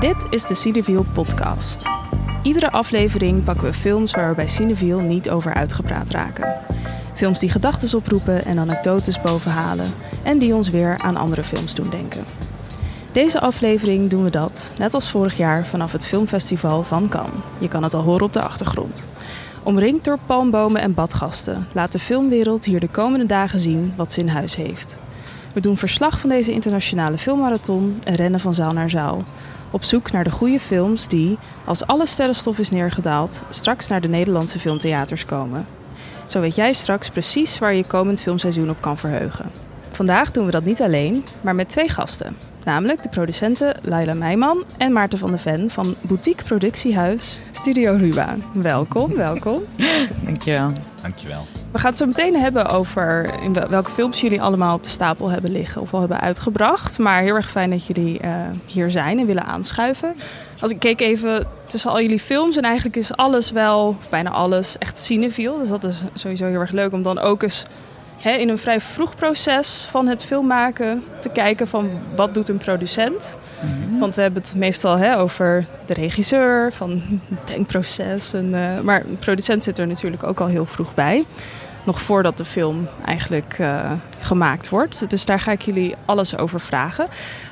Dit is de Cineviel podcast. Iedere aflevering pakken we films waar we bij Cineviel niet over uitgepraat raken. Films die gedachten oproepen en anekdotes bovenhalen en die ons weer aan andere films doen denken. Deze aflevering doen we dat, net als vorig jaar, vanaf het filmfestival van Cannes. Je kan het al horen op de achtergrond. Omringd door palmbomen en badgasten laat de filmwereld hier de komende dagen zien wat ze in huis heeft. We doen verslag van deze internationale filmmarathon en rennen van zaal naar zaal. Op zoek naar de goede films die, als alle sterrenstof is neergedaald, straks naar de Nederlandse filmtheaters komen. Zo weet jij straks precies waar je komend filmseizoen op kan verheugen. Vandaag doen we dat niet alleen, maar met twee gasten. Namelijk de producenten Laila Meijman en Maarten van der Ven van boutique productiehuis Studio Ruba. Welkom, welkom. Dankjewel. Dankjewel. We gaan het zo meteen hebben over in welke films jullie allemaal op de stapel hebben liggen of al hebben uitgebracht. Maar heel erg fijn dat jullie uh, hier zijn en willen aanschuiven. Als ik keek even tussen al jullie films en eigenlijk is alles wel, of bijna alles, echt cinefiel. Dus dat is sowieso heel erg leuk om dan ook eens hè, in een vrij vroeg proces van het filmmaken te kijken van wat doet een producent. Mm-hmm. Want we hebben het meestal hè, over de regisseur, van het denkproces. En, uh, maar een producent zit er natuurlijk ook al heel vroeg bij. Nog voordat de film eigenlijk uh, gemaakt wordt. Dus daar ga ik jullie alles over vragen.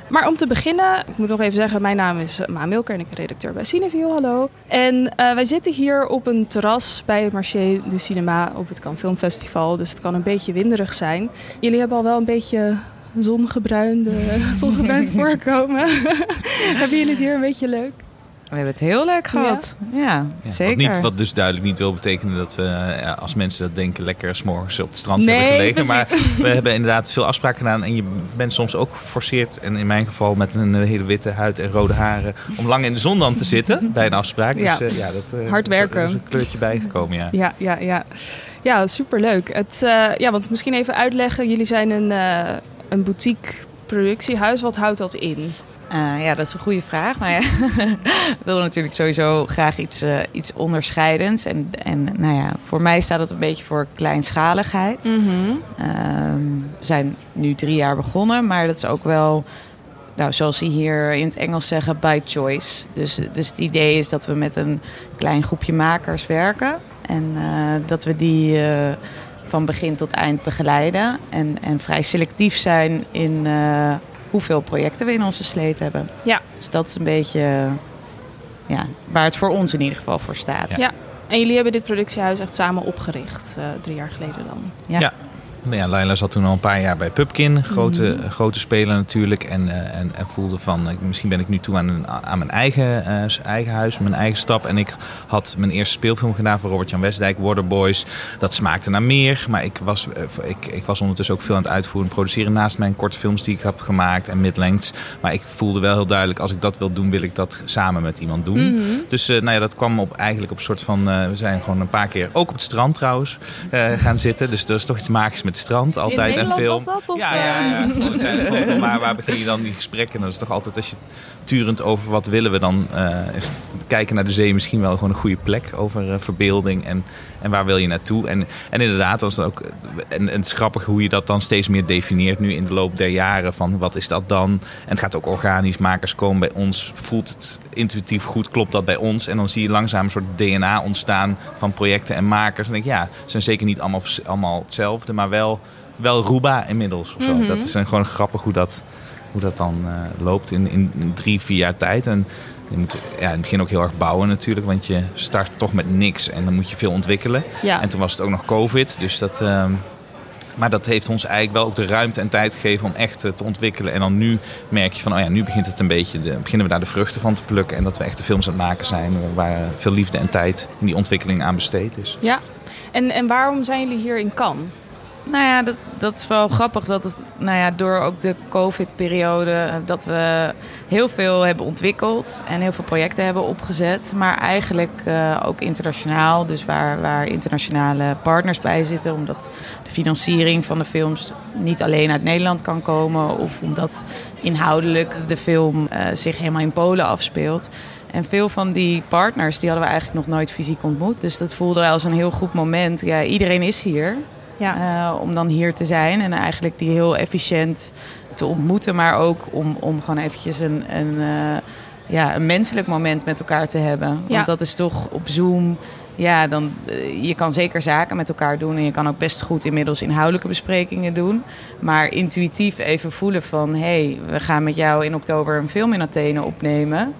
Maar om te beginnen, ik moet nog even zeggen, mijn naam is Ma Milker en ik ben redacteur bij Cineview. Hallo. En uh, wij zitten hier op een terras bij het Marché du Cinema op het Cannes Filmfestival. Dus het kan een beetje winderig zijn. Jullie hebben al wel een beetje zongebruinde, zongebruind voorkomen. hebben jullie het hier een beetje leuk? We hebben het heel leuk gehad. Ja, ja, ja zeker. Wat, niet, wat, dus duidelijk niet wil betekenen dat we, ja, als mensen dat denken, lekker s'morgens op het strand nee, hebben gelegen. Precies. Maar we hebben inderdaad veel afspraken gedaan. En je bent soms ook geforceerd, en in mijn geval met een hele witte huid en rode haren, om lang in de zon dan te zitten bij een afspraak. Ja. Dus uh, ja, dat uh, hard werken. Er is een kleurtje bijgekomen, ja. Ja, ja, ja. Ja, superleuk. Het, uh, ja, want misschien even uitleggen. Jullie zijn een, een boutique productiehuis. Wat houdt dat in? Uh, ja, dat is een goede vraag. Nou ja, we willen natuurlijk sowieso graag iets, uh, iets onderscheidends. En, en nou ja, voor mij staat het een beetje voor kleinschaligheid. Mm -hmm. uh, we zijn nu drie jaar begonnen, maar dat is ook wel, nou, zoals ze hier in het Engels zeggen, by choice. Dus, dus het idee is dat we met een klein groepje makers werken. En eh, dat we die van begin tot eind begeleiden. En, en vrij selectief zijn in hoeveel projecten we in onze sleet hebben. Ja. Dus dat is een beetje ja, waar het voor ons in ieder geval voor staat. Ja. ja. En jullie hebben dit productiehuis echt samen opgericht, uh, drie jaar geleden dan? Ja. ja. Nou ja, Laila zat toen al een paar jaar bij Pupkin, grote, mm. grote speler natuurlijk. En, uh, en, en, voelde van, uh, misschien ben ik nu toe aan, een, aan mijn eigen, uh, eigen huis, mijn eigen stap. En ik had mijn eerste speelfilm gedaan voor Robert-Jan Westdijk, Waterboys. Dat smaakte naar meer, maar ik was, ik, ik was ondertussen ook veel aan het uitvoeren en produceren naast mijn korte films die ik heb gemaakt en midlengths. Maar ik voelde wel heel duidelijk, als ik dat wil doen, wil ik dat samen met iemand doen. Mm -hmm. Dus nou ja, dat kwam op, eigenlijk op een soort van, we zijn gewoon een paar keer, ook op het strand trouwens, gaan zitten. Dus er is toch iets magisch met het strand altijd en film. Was dat, of ja, ja, ja. maar waar begin je dan die gesprekken? Dat is toch altijd als je turend over wat willen we dan uh, is kijken naar de zee misschien wel gewoon een goede plek over uh, verbeelding en, en waar wil je naartoe. En, en inderdaad, was ook, en, en het is grappig hoe je dat dan steeds meer definieert nu in de loop der jaren van wat is dat dan? En het gaat ook organisch, makers komen bij ons, voelt het intuïtief goed, klopt dat bij ons? En dan zie je langzaam een soort DNA ontstaan van projecten en makers. En denk ik, ja, ze zijn zeker niet allemaal, allemaal hetzelfde, maar wel, wel Ruba inmiddels. Of zo. Mm -hmm. Dat is een, gewoon grappig hoe dat hoe dat dan uh, loopt in, in drie, vier jaar tijd. En je moet ja, in het begin ook heel erg bouwen natuurlijk, want je start toch met niks en dan moet je veel ontwikkelen. Ja. En toen was het ook nog COVID, dus dat... Uh, maar dat heeft ons eigenlijk wel ook de ruimte en tijd gegeven om echt uh, te ontwikkelen. En dan nu merk je van, oh ja, nu begint het een beetje, de, beginnen we daar de vruchten van te plukken. En dat we echt de films aan het maken zijn waar veel liefde en tijd in die ontwikkeling aan besteed is. Ja, en, en waarom zijn jullie hier in Cannes? Nou ja, dat, dat is wel grappig. Dat is, nou ja, door ook de COVID-periode dat we heel veel hebben ontwikkeld en heel veel projecten hebben opgezet. Maar eigenlijk uh, ook internationaal, dus waar, waar internationale partners bij zitten. Omdat de financiering van de films niet alleen uit Nederland kan komen. Of omdat inhoudelijk de film uh, zich helemaal in Polen afspeelt. En veel van die partners die hadden we eigenlijk nog nooit fysiek ontmoet. Dus dat voelde wel als een heel goed moment. Ja, iedereen is hier. Ja. Uh, om dan hier te zijn en eigenlijk die heel efficiënt te ontmoeten. Maar ook om, om gewoon eventjes een, een, uh, ja, een menselijk moment met elkaar te hebben. Want Ja. dat is toch op Zoom. Ja, dan, eh, je kan zeker zaken met elkaar doen. En je kan ook best goed inmiddels inhoudelijke besprekingen doen. Maar intuïtief even voelen van... hé, hey, we gaan met jou in oktober een film in Athene opnemen.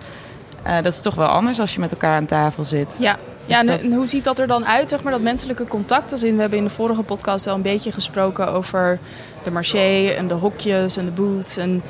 Eh, dat is toch wel anders als je met elkaar aan tafel zit. Ja, ja en, dat- en hoe ziet dat er dan uit, zeg maar, dat menselijke contact? Als in, we hebben in de vorige podcast wel een beetje gesproken over de marché en de hokjes en de booths. En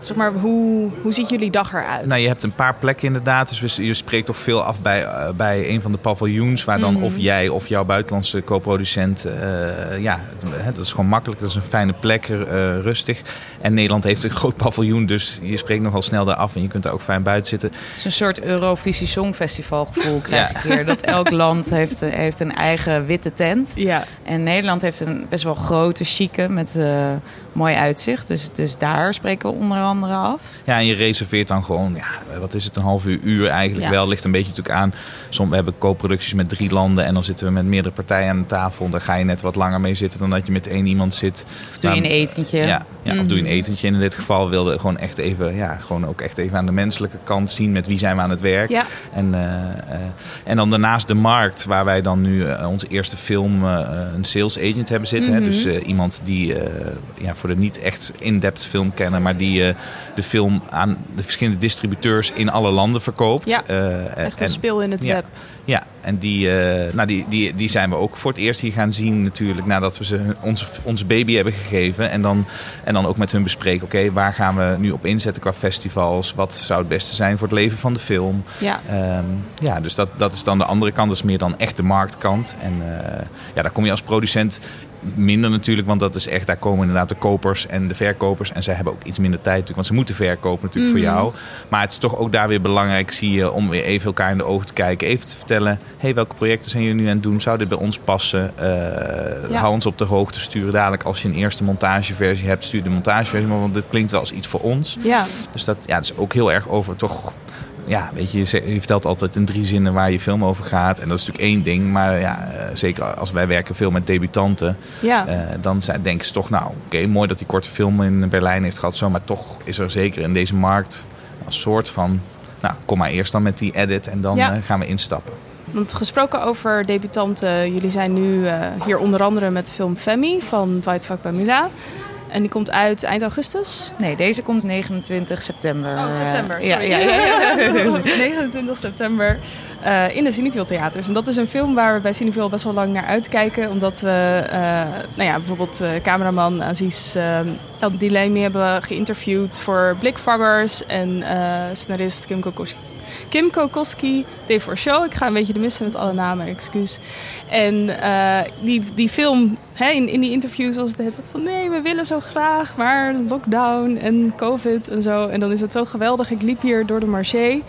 zeg maar, hoe, hoe ziet jullie dag eruit? Nou, je hebt een paar plekken inderdaad. Dus je spreekt toch veel af bij, eh, bij een van de paviljoens. Waar dan Mhm. of jij of jouw buitenlandse co-producent. eh, ja, het- dat is gewoon makkelijk. Dat is een fijne plek, eh, rustig. En Nederland heeft een groot paviljoen. Dus je spreekt nogal snel daar af. En je kunt daar ook fijn buiten zitten. Het is een soort Eurovisie Songfestival gevoel krijg Ja. ik hier. Dat elk land heeft, heeft een eigen witte tent. Ja, En Nederland heeft een best wel grote, chique met eh, mooi uitzicht. Dus, dus daar spreken we onder andere af. Ja, en je reserveert dan gewoon, ja, wat is het, een half uur, uur eigenlijk Ja. wel. Ligt een beetje natuurlijk aan. Soms we hebben co-producties met drie landen en dan zitten we met meerdere partijen aan de tafel. Daar ga je net wat langer mee zitten dan dat je met één iemand zit. Of doe je een etentje. Ja, ja, of doe je een Mhm. etentje. En in dit geval wilde gewoon echt even, ja, gewoon ook echt even aan de menselijke kant zien met wie zijn we aan het werk. ja. En, eh, eh, en dan daarnaast de markt, waar wij dan nu eh, onze eerste film een sales agent hebben zitten. Mhm. hè? Dus eh, iemand die, ja, voor de niet echt in-depth film kennen, maar die de film aan de verschillende distributeurs in alle landen verkoopt. Ja, Eh, echt en- een speel in het ja. web. ja, en die, eh, nou die, die, die zijn we ook voor het eerst hier gaan zien natuurlijk. Nadat we ze onze, onze baby hebben gegeven. En dan, en dan ook met hun bespreken. Oké, waar gaan we nu op inzetten qua festivals? Wat zou het beste zijn voor het leven van de film? Ja. Ehm, ja, dus dat, dat is dan de andere kant. Dat is meer dan echt de marktkant. En eh, ja, daar kom je als producent minder natuurlijk. Want dat is echt, daar komen inderdaad de kopers en de verkopers. En zij hebben ook iets minder tijd natuurlijk. Want ze moeten verkopen natuurlijk voor jou. Maar het is toch ook daar weer belangrijk, zie je, om weer even elkaar in de ogen te kijken. Even te vertellen, hey, welke projecten zijn jullie nu aan het doen? Zou dit bij ons passen? Ja. Hou ons op de hoogte. Stuur dadelijk als je een eerste montageversie hebt, stuur de montageversie. Maar want dit klinkt wel als iets voor ons. Ja, Dus dat, ja, dat is ook heel erg over toch... Ja, weet je, je vertelt altijd in drie zinnen waar je film over gaat. En dat is natuurlijk één ding. Maar ja, eh, zeker als wij werken veel met debutanten. ja. eh, dan zijn, denken ze toch, nou, oké, mooi dat die korte film in Berlijn heeft gehad. Zo, maar toch is er zeker in deze markt een soort van... Nou, kom maar eerst dan met die edit en dan Ja. eh, gaan we instappen. Want gesproken over debutanten, jullie zijn nu hier onder andere met de film Femi van Dwight Fakbamula. En die komt uit eind augustus. Nee, deze komt 29 september. Oh, september, Eh, sorry. Ja, ja, ja. 29 september uh, in de Cineville Theaters. En dat is een film waar we bij Cineville best wel lang naar uitkijken. Omdat we uh, nou ja, bijvoorbeeld uh, cameraman Aziz El Dilemi hebben geïnterviewd voor Blikvangers. En scenarist Kim Kokoski. Kim Kokoski, Show. Ik ga een beetje de missen met alle namen, excuus. En uh, die, die film, hè, in, in die interviews was het de hele tijd van... nee, we willen zo graag, maar lockdown en covid en zo. En dan is het zo geweldig. Ik liep hier door de marché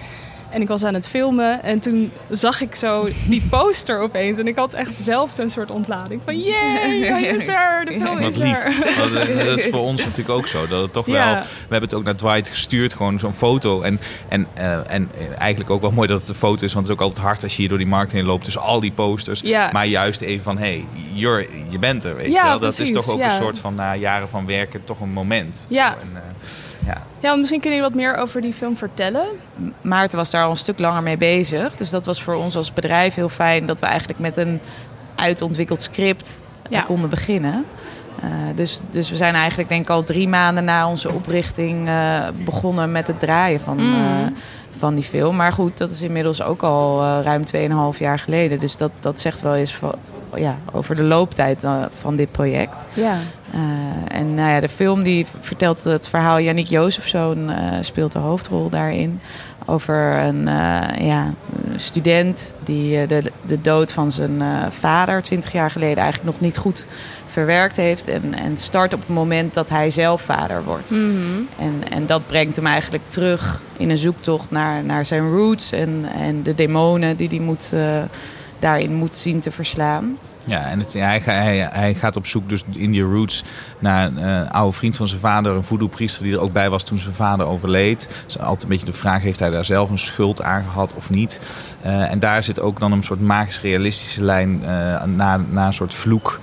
en ik was aan het filmen. En toen zag ik zo die poster opeens. En ik had echt zelf zo'n soort ontlading van... Yay, hij is er, de film Wat is lief. er. Dat is voor ons natuurlijk ook zo. Dat het toch Ja. wel... We hebben het ook naar Dwight gestuurd, gewoon zo'n foto. En, en, eh, en eigenlijk ook wel mooi dat het een foto is. Want het is ook altijd hard als je hier door die markt heen loopt. Tussen al die posters. Ja. Maar juist even van, hé, hey, je bent er, weet Ja, je wel. Dat precies, is toch ook ja. een soort van, na jaren van werken, toch een moment. Ja. En, eh, ja. Ja, want misschien kunnen jullie wat meer over die film vertellen. Maarten was daar al een stuk langer mee bezig. Dus dat was voor ons als bedrijf heel fijn dat we eigenlijk met een uitontwikkeld script eh, Ja. konden beginnen. Uh, dus, dus we zijn eigenlijk denk ik al drie maanden na onze oprichting uh, begonnen met het draaien van, Mm. uh, van die film. Maar goed, dat is inmiddels ook al ruim 2,5 jaar geleden. Dus dat, dat zegt wel eens van, ja, over de looptijd van dit project. Ja. Uh, en nou ja, de film die vertelt het verhaal. Yannick Jozefzoon uh, speelt de hoofdrol daarin. Over een uh, ja, student die de, de dood van zijn vader 20 jaar geleden eigenlijk nog niet goed verwerkt heeft. En, en start op het moment dat hij zelf vader wordt. Mm -hmm. en, en dat brengt hem eigenlijk terug in een zoektocht naar, naar zijn roots en, en de demonen die hij moet, daarin moet zien te verslaan. Ja, en het, hij, hij, hij, gaat op zoek dus in die roots naar een uh, oude vriend van zijn vader, een voodoo-priester die er ook bij was toen zijn vader overleed. Dus altijd een beetje de vraag, heeft hij daar zelf een schuld aan gehad of niet? Uh, en daar zit ook dan een soort magisch-realistische lijn uh, naar, naar een soort vloek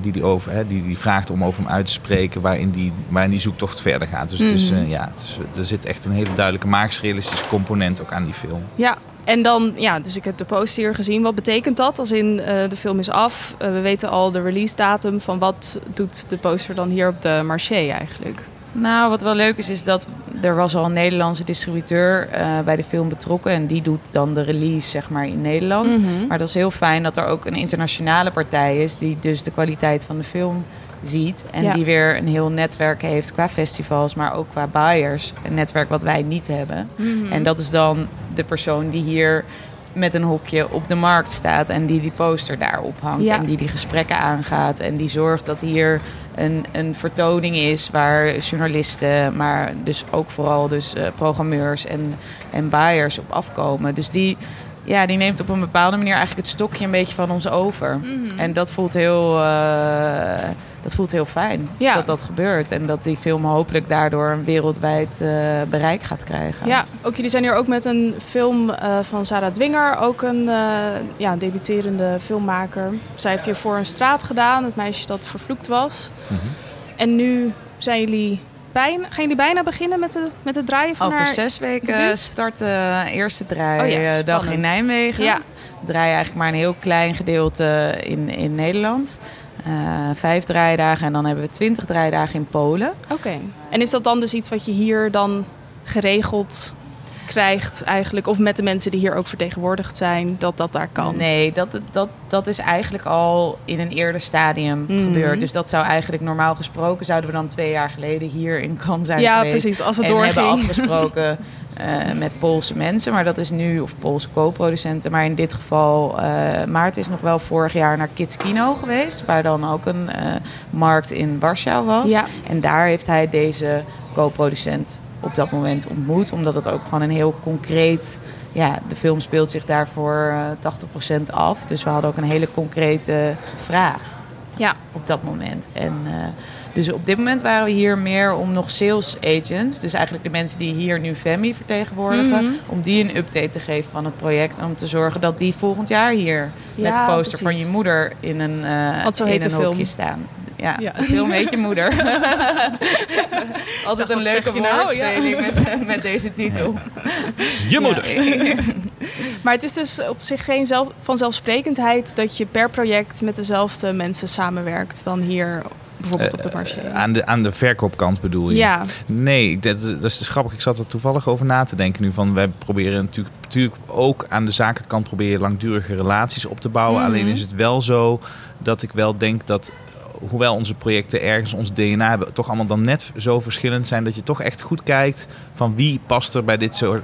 die, die, over, hè, die, die vraagt om over hem uit te spreken, waarin die, waarin die zoektocht verder gaat. Dus het is, Mhm. ja, het is, er zit echt een hele duidelijke magisch-realistische component ook aan die film. Ja, en dan, ja, dus ik heb de poster hier gezien. Wat betekent dat? Als in eh, de film is af, eh, we weten al de release datum. Van wat doet de poster dan hier op de marché eigenlijk? Nou, wat wel leuk is, is dat er was al een Nederlandse distributeur eh, bij de film betrokken. En die doet dan de release, zeg maar, in Nederland. Mhm. Maar dat is heel fijn dat er ook een internationale partij is... die dus de kwaliteit van de film ziet. En Ja. die weer een heel netwerk heeft qua festivals, maar ook qua buyers. Een netwerk wat wij niet hebben. Mhm. En dat is dan de persoon die hier met een hokje op de markt staat en die die poster daar ophangt Ja. en die die gesprekken aangaat en die zorgt dat hier een, een vertoning is waar journalisten, maar dus ook vooral dus eh, programmeurs en, en buyers op afkomen. Dus die, ja, die neemt op een bepaalde manier eigenlijk het stokje een beetje van ons over. Mhm. En dat voelt heel, eh, dat voelt heel fijn Ja. dat dat gebeurt. En dat die film hopelijk daardoor een wereldwijd eh, bereik gaat krijgen. Ja, ook jullie zijn hier ook met een film eh, van Sarah Dwinger, ook een eh, ja, debuterende filmmaker. Zij heeft hiervoor een straat gedaan, het meisje dat vervloekt was. Mhm. En nu zijn jullie bijna, gaan jullie bijna beginnen met, de, met het draaien van Over haar... zes weken debuut? start de eerste Oh ja, draaidag spannend. in Nijmegen. Ja. We draaien eigenlijk maar een heel klein gedeelte in, in Nederland. Eh, vijf draaidagen en dan hebben we twintig draaidagen in Polen. Oké. En is dat dan dus iets wat je hier dan geregeld krijgt eigenlijk? Of met de mensen die hier ook vertegenwoordigd zijn, dat dat daar kan? Nee, dat, dat, dat is eigenlijk al in een eerder stadium Mhm. gebeurd. Dus dat zou eigenlijk normaal gesproken... zouden we dan twee jaar geleden hier in Cannes zijn Ja, geweest. precies. Als het en hebben afgesproken eh, met Poolse mensen. Maar dat is nu, of Poolse co-producenten. Maar in dit geval, eh Maarten is nog wel vorig jaar naar Kids Kino geweest. Waar dan ook een eh, markt in Warschau was. Ja. En daar heeft hij deze co-producent op dat moment ontmoet. Omdat het ook gewoon een heel concreet... Ja, de film speelt zich daarvoor eh 80% af. Dus we hadden ook een hele concrete vraag Ja. op dat moment. En eh, dus op dit moment waren we hier meer om nog sales agents, dus eigenlijk de mensen die hier nu Femi vertegenwoordigen, Mhm. om die een update te geven van het project. Om te zorgen dat die volgend jaar hier met de poster van je moeder in een, eh zo in een film. staan. Ja, Ja. film heet je moeder. Altijd wat een leuke nou? woordspeling met, met deze titel. Je moeder! Ja. Maar het is dus op zich geen zelf, vanzelfsprekendheid dat je per project met dezelfde mensen samenwerkt dan hier bijvoorbeeld op de marché. Eh, aan, de, aan de verkoopkant bedoel je? ja, Nee, dat, is- dat is grappig. Ik zat er toevallig over na te denken nu. Van, wij proberen natuurlijk, natuurlijk ook aan de zakenkant proberen langdurige relaties op te bouwen. Mhm. Alleen is het wel zo dat ik wel denk dat hoewel onze projecten ergens ons DNA hebben, toch allemaal dan net zo verschillend zijn dat je toch echt goed kijkt van wie past er bij dit soort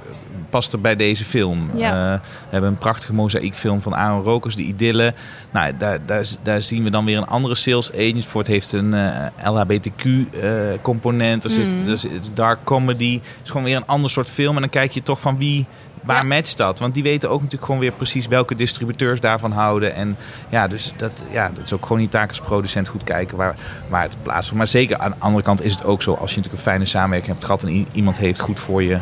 past er bij deze film. Ja. Eh, we hebben een prachtige mozaïekfilm van Aaron Rokers, de Idylle. Nou, daar, daar, daar zien we dan weer een andere sales agent voor. Het heeft een eh, LHBTQ-component. er, zit, Mhm. er zit dark comedy. Het is gewoon weer een ander soort film. En dan kijk je toch van wie, waar Ja. matcht dat? Want die weten ook natuurlijk gewoon weer precies welke distributeurs daarvan houden. En ja, dus dat, ja, dat is ook gewoon je taak als producent goed kijken waar, waar het plaats voor. Maar zeker aan de andere kant is het ook zo. Als je natuurlijk een fijne samenwerking hebt gehad en iemand heeft goed voor je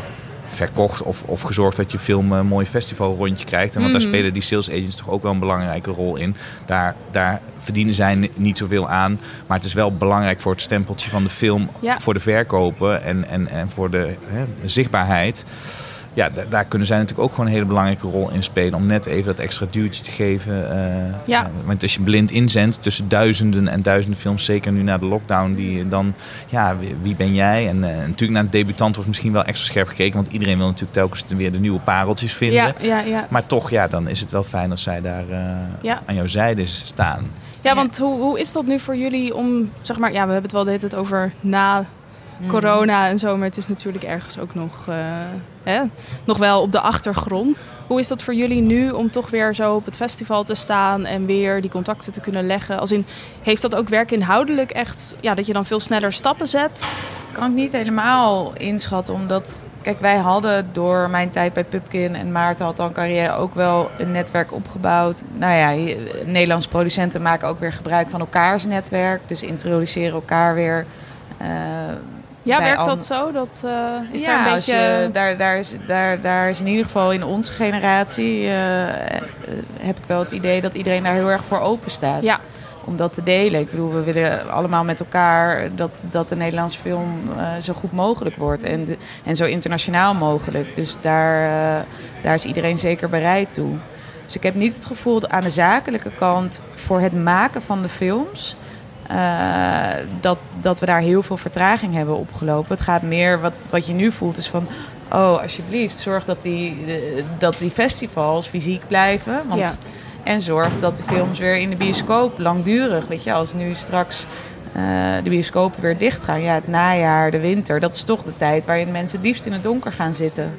verkocht of, of gezorgd dat je film een mooi festivalrondje krijgt. En want daar Mhm. spelen die sales agents toch ook wel een belangrijke rol in. Daar, daar verdienen zij ni- niet zoveel aan. Maar het is wel belangrijk voor het stempeltje van de film, Ja. voor de verkopen en, en, en voor de hè, zichtbaarheid. Ja, da- daar kunnen zij natuurlijk ook gewoon een hele belangrijke rol in spelen. Om net even dat extra duwtje te geven. eh, Ja. want als je blind inzendt tussen duizenden en duizenden films, zeker nu na de lockdown, die dan, ja, wie, wie ben jij? En eh, natuurlijk naar de debutant wordt misschien wel extra scherp gekeken. Want iedereen wil natuurlijk telkens weer de nieuwe pareltjes vinden. ja, ja, ja. Maar toch, ja, dan is het wel fijn als zij daar eh, aan jouw zijde staan. Ja, want hoe, hoe is dat nu voor jullie om, zeg maar, ja, we hebben het wel de hele tijd over na corona en zo, maar het is natuurlijk ergens ook nog, eh, hè, nog wel op de achtergrond. Hoe is dat voor jullie nu om toch weer zo op het festival te staan en weer die contacten te kunnen leggen? Als in, heeft dat ook werkinhoudelijk echt, ja, dat je dan veel sneller stappen zet? kan ik niet helemaal inschatten. Omdat, kijk, wij hadden door mijn tijd bij Pupkin en Maarten had al een carrière ook wel een netwerk opgebouwd. Nou ja, Nederlandse producenten maken ook weer gebruik van elkaars netwerk. Dus introduceren elkaar weer. eh, Ja, werkt dat zo? Dat, eh, is ja, daar een beetje... je- daar, daar, is, daar, daar is in ieder geval in onze generatie... eh, eh, heb ik wel het idee dat iedereen daar heel erg voor open staat. Ja. om dat te delen. Ik bedoel, we willen allemaal met elkaar dat, dat de Nederlandse film uh, zo goed mogelijk wordt en, de, en zo internationaal mogelijk. Dus daar, daar is iedereen zeker bereid toe. Dus ik heb niet het gevoel aan de zakelijke kant voor het maken van de films. Uh, dat, dat we daar heel veel vertraging hebben opgelopen. Het gaat meer, wat, wat je nu voelt, is van... oh, alsjeblieft, zorg dat die, dat die festivals fysiek blijven. Want, ja. En zorg dat de films weer in de bioscoop langdurig... weet je, als nu straks uh, de bioscopen weer dicht gaan... ja, het najaar, de winter, dat is toch de tijd... waarin mensen het liefst in het donker gaan zitten...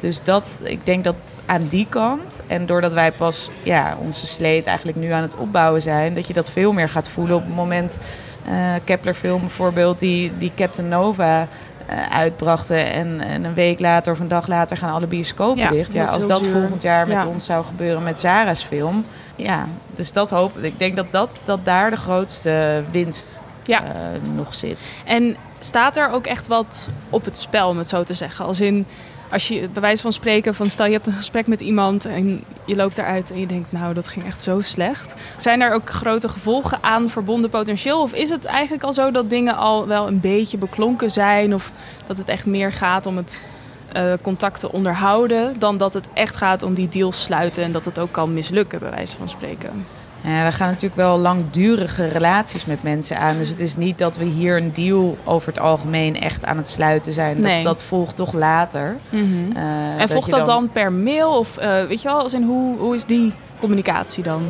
Dus dat, ik denk dat aan die kant, en doordat wij pas ja, onze sleet eigenlijk nu aan het opbouwen zijn, dat je dat veel meer gaat voelen op het moment. Uh, Kepler film bijvoorbeeld, die, die Captain Nova uh, uitbrachten. En, en, een week later of een dag later gaan alle bioscopen ja, dicht. Ja, als dat zuur. volgend jaar met ja. ons zou gebeuren met Zara's film. Ja, dus dat hoop ik. denk dat, dat, dat daar de grootste winst ja. uh, nog zit. En staat er ook echt wat op het spel, om het zo te zeggen? Als in als je bij wijze van spreken van stel je hebt een gesprek met iemand en je loopt eruit en je denkt nou dat ging echt zo slecht. Zijn er ook grote gevolgen aan verbonden potentieel? Of is het eigenlijk al zo dat dingen al wel een beetje beklonken zijn? Of dat het echt meer gaat om het uh, contact te onderhouden dan dat het echt gaat om die deals sluiten en dat het ook kan mislukken bij wijze van spreken? Ja, we gaan natuurlijk wel langdurige relaties met mensen aan. Dus het is niet dat we hier een deal over het algemeen echt aan het sluiten zijn. Nee. Dat, dat volgt toch later. Mm -hmm. uh, en volgt dat dan... dan... per mail? Of uh, weet je wel, als in hoe, hoe is die communicatie dan?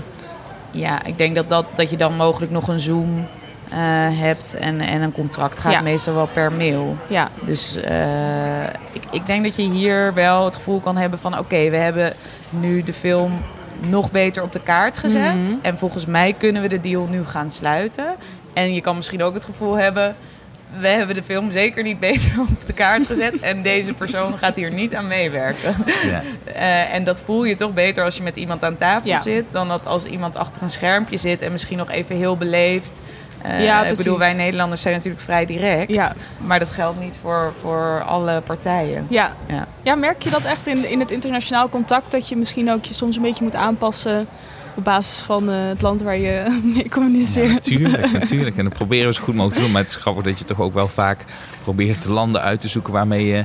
Ja, ik denk dat, dat, dat je dan mogelijk nog een Zoom uh, hebt en, en een contract gaat ja. meestal wel per mail. Ja. Dus ik, ik denk dat je hier wel het gevoel kan hebben van... oké, we hebben nu de film nog beter op de kaart gezet. Mm -hmm. En volgens mij kunnen we de deal nu gaan sluiten. En je kan misschien ook het gevoel hebben... we hebben de film zeker niet beter op de kaart gezet... en deze persoon gaat hier niet aan meewerken. Ja. Uh, en dat voel je toch beter als je met iemand aan tafel ja. zit... dan dat als iemand achter een schermpje zit... en misschien nog even heel beleefd... Uh, ja, ik bedoel, wij Nederlanders zijn natuurlijk vrij direct. Ja. Maar dat geldt niet voor, voor alle partijen. Ja. ja. Ja. merk je dat echt in, in het internationaal contact? Dat je misschien ook je soms een beetje moet aanpassen op basis van uh, het land waar je mee communiceert? Ja, natuurlijk, natuurlijk. En dat proberen we zo goed mogelijk te doen. Maar het is grappig dat je toch ook wel vaak probeert landen uit te zoeken waarmee je...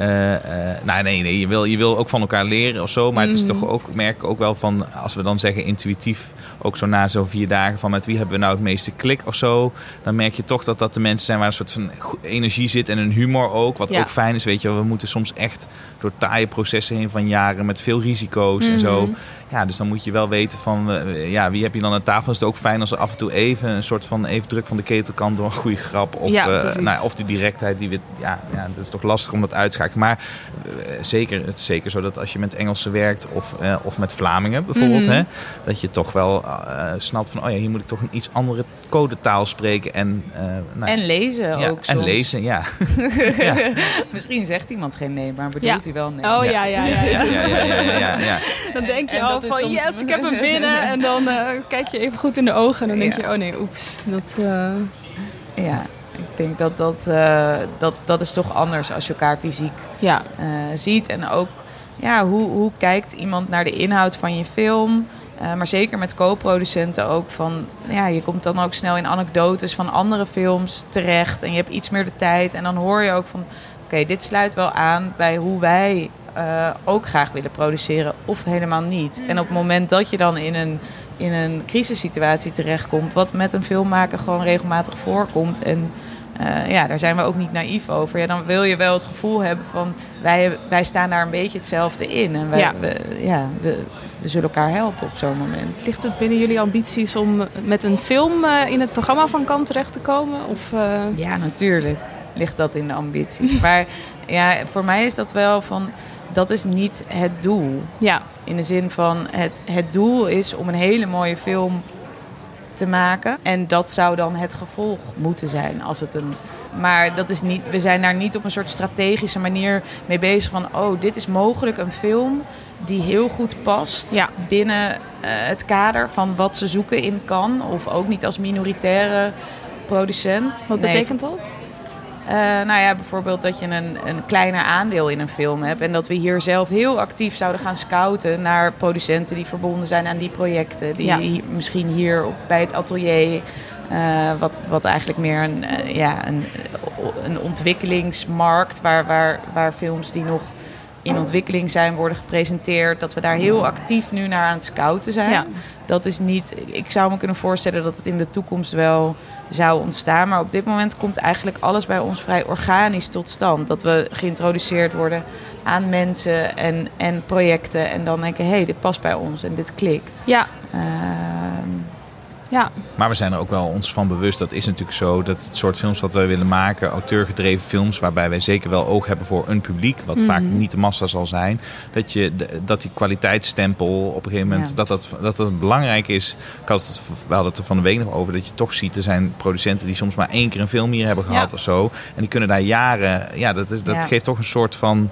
Uh, uh, nou, nee, nee, je wil, je wil ook van elkaar leren of zo. Maar mm. het is toch ook, merk ook wel van, als we dan zeggen intuïtief, ook zo na zo'n vier dagen van met wie hebben we nou het meeste klik of zo. Dan merk je toch dat dat de mensen zijn waar een soort van energie zit en een humor ook. Wat ja. ook fijn is, weet je. We moeten soms echt door taaie processen heen van jaren met veel risico's mm. en zo. Ja, dus dan moet je wel weten van, uh, ja, wie heb je dan aan tafel? Is het ook fijn als er af en toe even een soort van even druk van de ketel kan door een goede grap. Of, ja, nou, of die directheid die we, ja, ja, dat is toch lastig om dat uit te schakelen. Maar uh, zeker, het is zeker zo dat als je met Engelsen werkt of, uh, of met Vlamingen bijvoorbeeld, mm. hè, dat je toch wel uh, snapt van, oh ja, hier moet ik toch een iets andere codetaal spreken. En, nou, en lezen ja, ook En soms. lezen, ja. ja. Misschien zegt iemand geen nee, maar bedoelt ja. hij wel nee. Oh ja, ja, ja. ja, ja, ja, ja Dan denk je van, yes, ik heb hem binnen. En dan kijk je even goed in de ogen en dan denk je, oh nee, oeps. Dat, ja. Ik denk dat dat, uh, dat dat is toch anders als je elkaar fysiek ja. ziet. En ook ja, hoe, hoe kijkt iemand naar de inhoud van je film. Uh, maar zeker met co-producenten ook van... Ja, je komt dan ook snel in anekdotes van andere films terecht. En je hebt iets meer de tijd. En dan hoor je ook van... Oké, okay, dit sluit wel aan bij hoe wij ook graag willen produceren. Of helemaal niet. En op het moment dat je dan in een in een crisissituatie terechtkomt, wat met een filmmaker gewoon regelmatig voorkomt. En uh, ja, daar zijn we ook niet naïef over. Ja, dan wil je wel het gevoel hebben van wij, wij staan daar een beetje hetzelfde in. En wij, ja. We, ja, we, we zullen elkaar helpen op zo'n moment. Ligt het binnen jullie ambities om met een film uh, in het programma van Kamp terecht te komen? Of, uh... Ja, natuurlijk ligt dat in de ambities. maar ja, voor mij is dat wel van dat is niet het doel. Ja. In de zin van het, het doel is om een hele mooie film te maken. En dat zou dan het gevolg moeten zijn als het een. Maar dat is niet, we zijn daar niet op een soort strategische manier mee bezig van oh, dit is mogelijk een film die heel goed past ja. binnen uh, het kader van wat ze zoeken in kan. Of ook niet als minoritaire producent. Wat nee, betekent dat? Uh, nou ja, bijvoorbeeld dat je een, een kleiner aandeel in een film hebt. En dat we hier zelf heel actief zouden gaan scouten naar producenten die verbonden zijn aan die projecten. Die misschien hier op, bij het atelier. Uh, wat, wat eigenlijk meer een, uh, ja, een, een ontwikkelingsmarkt waar, waar, waar films die nog in ontwikkeling zijn, worden gepresenteerd. Dat we daar heel actief nu naar aan het scouten zijn. Ja. Dat is niet. Ik zou me kunnen voorstellen dat het in de toekomst wel zou ontstaan. Maar op dit moment komt eigenlijk alles bij ons vrij organisch tot stand. Dat we geïntroduceerd worden aan mensen en, en projecten. En dan denken, hé, hey, dit past bij ons en dit klikt. Ja. Uh, ja. Maar we zijn er ook wel ons van bewust. Dat is natuurlijk zo dat het soort films wat wij willen maken, auteurgedreven films, waarbij wij zeker wel oog hebben voor een publiek, wat vaak Mhm. niet de massa zal zijn, dat, je, dat die kwaliteitsstempel op een gegeven moment, Ja. dat, dat, dat dat belangrijk is. Ik had het, we hadden het er van de week nog over, dat je toch ziet, er zijn producenten die soms maar één keer een film hier hebben gehad Ja. of zo. En die kunnen daar jaren, ja, dat, is, dat Ja. geeft toch een soort van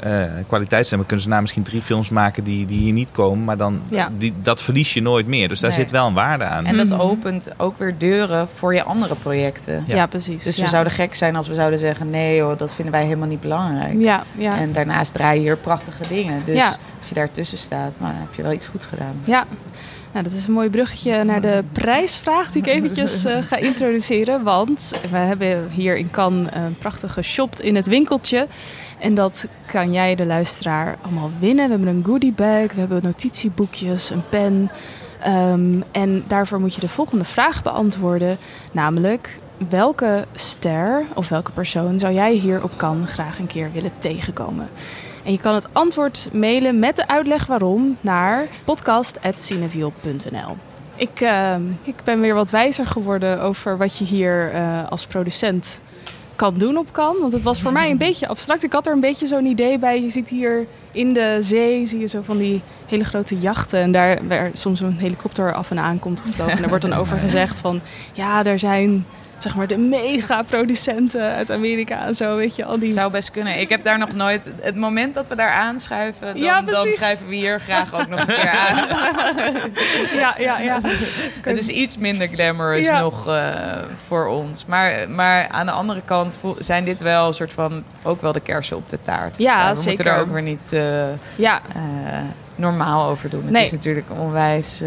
eh kwaliteitsstempel. Kunnen ze na misschien drie films maken die, die hier niet komen, maar dan, Ja. die, dat verlies je nooit meer. Dus daar Nee. zit wel een waarde aan. En dat Mhm. opent ook weer deuren voor je andere projecten. Ja, Ja. precies. Dus ja. we zouden gek zijn als we zouden zeggen: nee, hoor, dat vinden wij helemaal niet belangrijk. Ja, ja. En daarnaast draai je hier prachtige dingen. Dus Ja. als je daartussen staat, nou, dan heb je wel iets goed gedaan. Ja, nou, dat is een mooi bruggetje naar de prijsvraag die ik eventjes eh, ga introduceren. Want we hebben hier in Cannes een prachtige shop in het winkeltje. En dat kan jij, de luisteraar, allemaal winnen. We hebben een goodie bag, we hebben notitieboekjes, een pen. Ehm, en daarvoor moet je de volgende vraag beantwoorden. Namelijk, welke ster of welke persoon zou jij hier op Cannes graag een keer willen tegenkomen? En je kan het antwoord mailen met de uitleg waarom naar podcast.cineviel.nl. Ik, eh, ik ben weer wat wijzer geworden over wat je hier eh, als producent kan doen op kan. Want het was voor mij een beetje abstract. Ik had er een beetje zo'n idee bij. Je ziet hier in de zee, zie je zo van die hele grote jachten. En daar waar soms een helikopter af en aan komt gevlogen. En daar wordt dan over gezegd van... Ja, er zijn zeg maar de mega-producenten uit Amerika en zo, weet je. Al die... Zou best kunnen. Ik heb daar nog nooit... Het moment dat we daar aanschuiven, dan, Ja, dan schrijven we hier graag ook nog een keer aan. Ja, ja, ja. Het is iets minder glamorous Ja. nog eh, voor ons. Maar, maar aan de andere kant zijn dit wel een soort van... ook wel de kersen op de taart. Ja, Eh, we zeker. moeten daar ook weer niet eh, Ja, normaal over doen. Het Nee. is natuurlijk een onwijs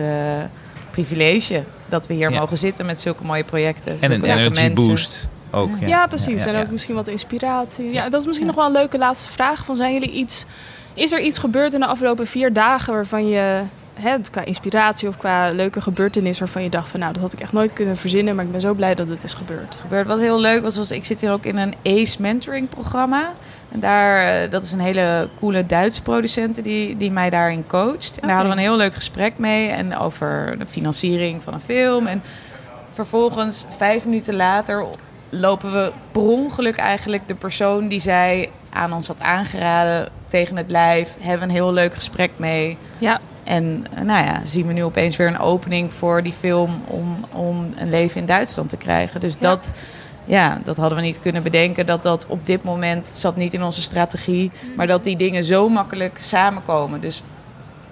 privilege... dat we hier Ja. mogen zitten met zulke mooie projecten. En een energy mensen. boost ook. Ja, Ja, precies. Ja, en ja, ook misschien wat inspiratie. Ja, dat is misschien Ja. nog wel een leuke laatste vraag. Van zijn jullie iets, is er iets gebeurd in de afgelopen vier dagen waarvan je, hè, qua inspiratie of qua leuke gebeurtenis, waarvan je dacht van nou, dat had ik echt nooit kunnen verzinnen, maar ik ben zo blij dat het is gebeurd. gebeurd. Wat heel leuk was, was ik zit hier ook in een ACE mentoring programma. En daar, eh, dat is een hele coole Duitse producent die, die mij daarin coacht. En daar hadden we een heel leuk gesprek mee. En over de financiering van een film. En vervolgens, vijf minuten later, lopen we per ongeluk eigenlijk de persoon die zij aan ons had aangeraden tegen het lijf. Hebben een heel leuk gesprek mee. Ja, En eh, nou ja, zien we nu opeens weer een opening voor die film om, om een leven in Duitsland te krijgen. Dus Ja. dat, ja, dat hadden we niet kunnen bedenken. Dat dat op dit moment zat niet in onze strategie. Maar dat die dingen zo makkelijk samenkomen. Dus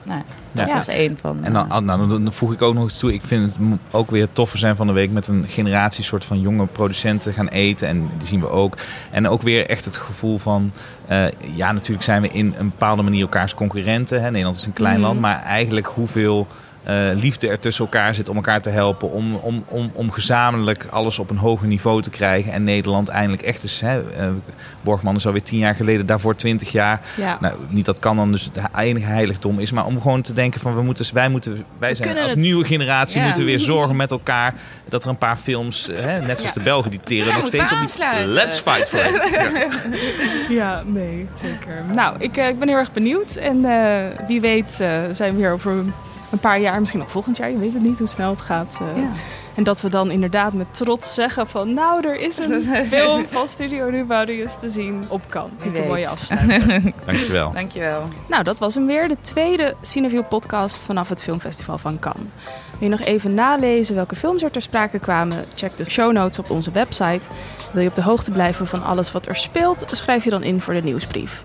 nou, dat Ja. was één van. En dan, eh, nou, dan voeg ik ook nog iets toe. Ik vind het ook weer toffer zijn van de week met een generatie soort van jonge producenten gaan eten. En die zien we ook. En ook weer echt het gevoel van... eh, ja, natuurlijk zijn we in een bepaalde manier elkaars concurrenten. Hè. Nederland is een klein Mhm. land. Maar eigenlijk hoeveel... eh, liefde er tussen elkaar zit om elkaar te helpen. Om, om, om, om gezamenlijk alles op een hoger niveau te krijgen. En Nederland eindelijk echt is. Hè, eh, Borgman is alweer tien jaar geleden, daarvoor twintig jaar. ja. Nou, niet dat kan dan dus het enige heiligdom is, maar om gewoon te denken van we moeten, wij moeten, wij zijn als het. nieuwe generatie Ja. moeten weer zorgen met elkaar dat er een paar films, hè, net zoals Ja. de Belgen die teren nog steeds op die let's fight for it. Ja. nee, zeker. Nou, ik, eh, ik ben heel erg benieuwd. En wie weet zijn we weer over een paar jaar, misschien nog volgend jaar, je weet het niet hoe snel het gaat. eh, ja. En dat we dan inderdaad met trots zeggen van... nou, er is een film van Studio Nubaudius te zien op kan. Ik Wie een mooie afsluiting. Dankjewel. Dankjewel. nou, dat was hem weer. De tweede Cineview podcast vanaf het filmfestival van Cannes. Wil je nog even nalezen welke films er ter sprake kwamen? Check de show notes op onze website. Wil je op de hoogte blijven van alles wat er speelt? Schrijf je dan in voor de nieuwsbrief.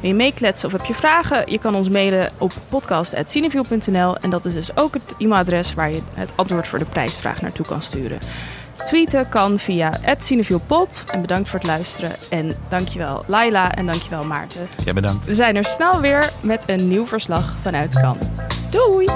Wil je meekletsen of heb je vragen? Je kan ons mailen op podcast.cineview.nl. En dat is dus ook het e-mailadres waar je het antwoord voor de prijsvraag naartoe kan sturen. Tweeten kan via @cinevielpot. En bedankt voor het luisteren. En dankjewel Laila en dankjewel Maarten. Jij bedankt. We zijn er snel weer met een nieuw verslag vanuit Kan. Doei!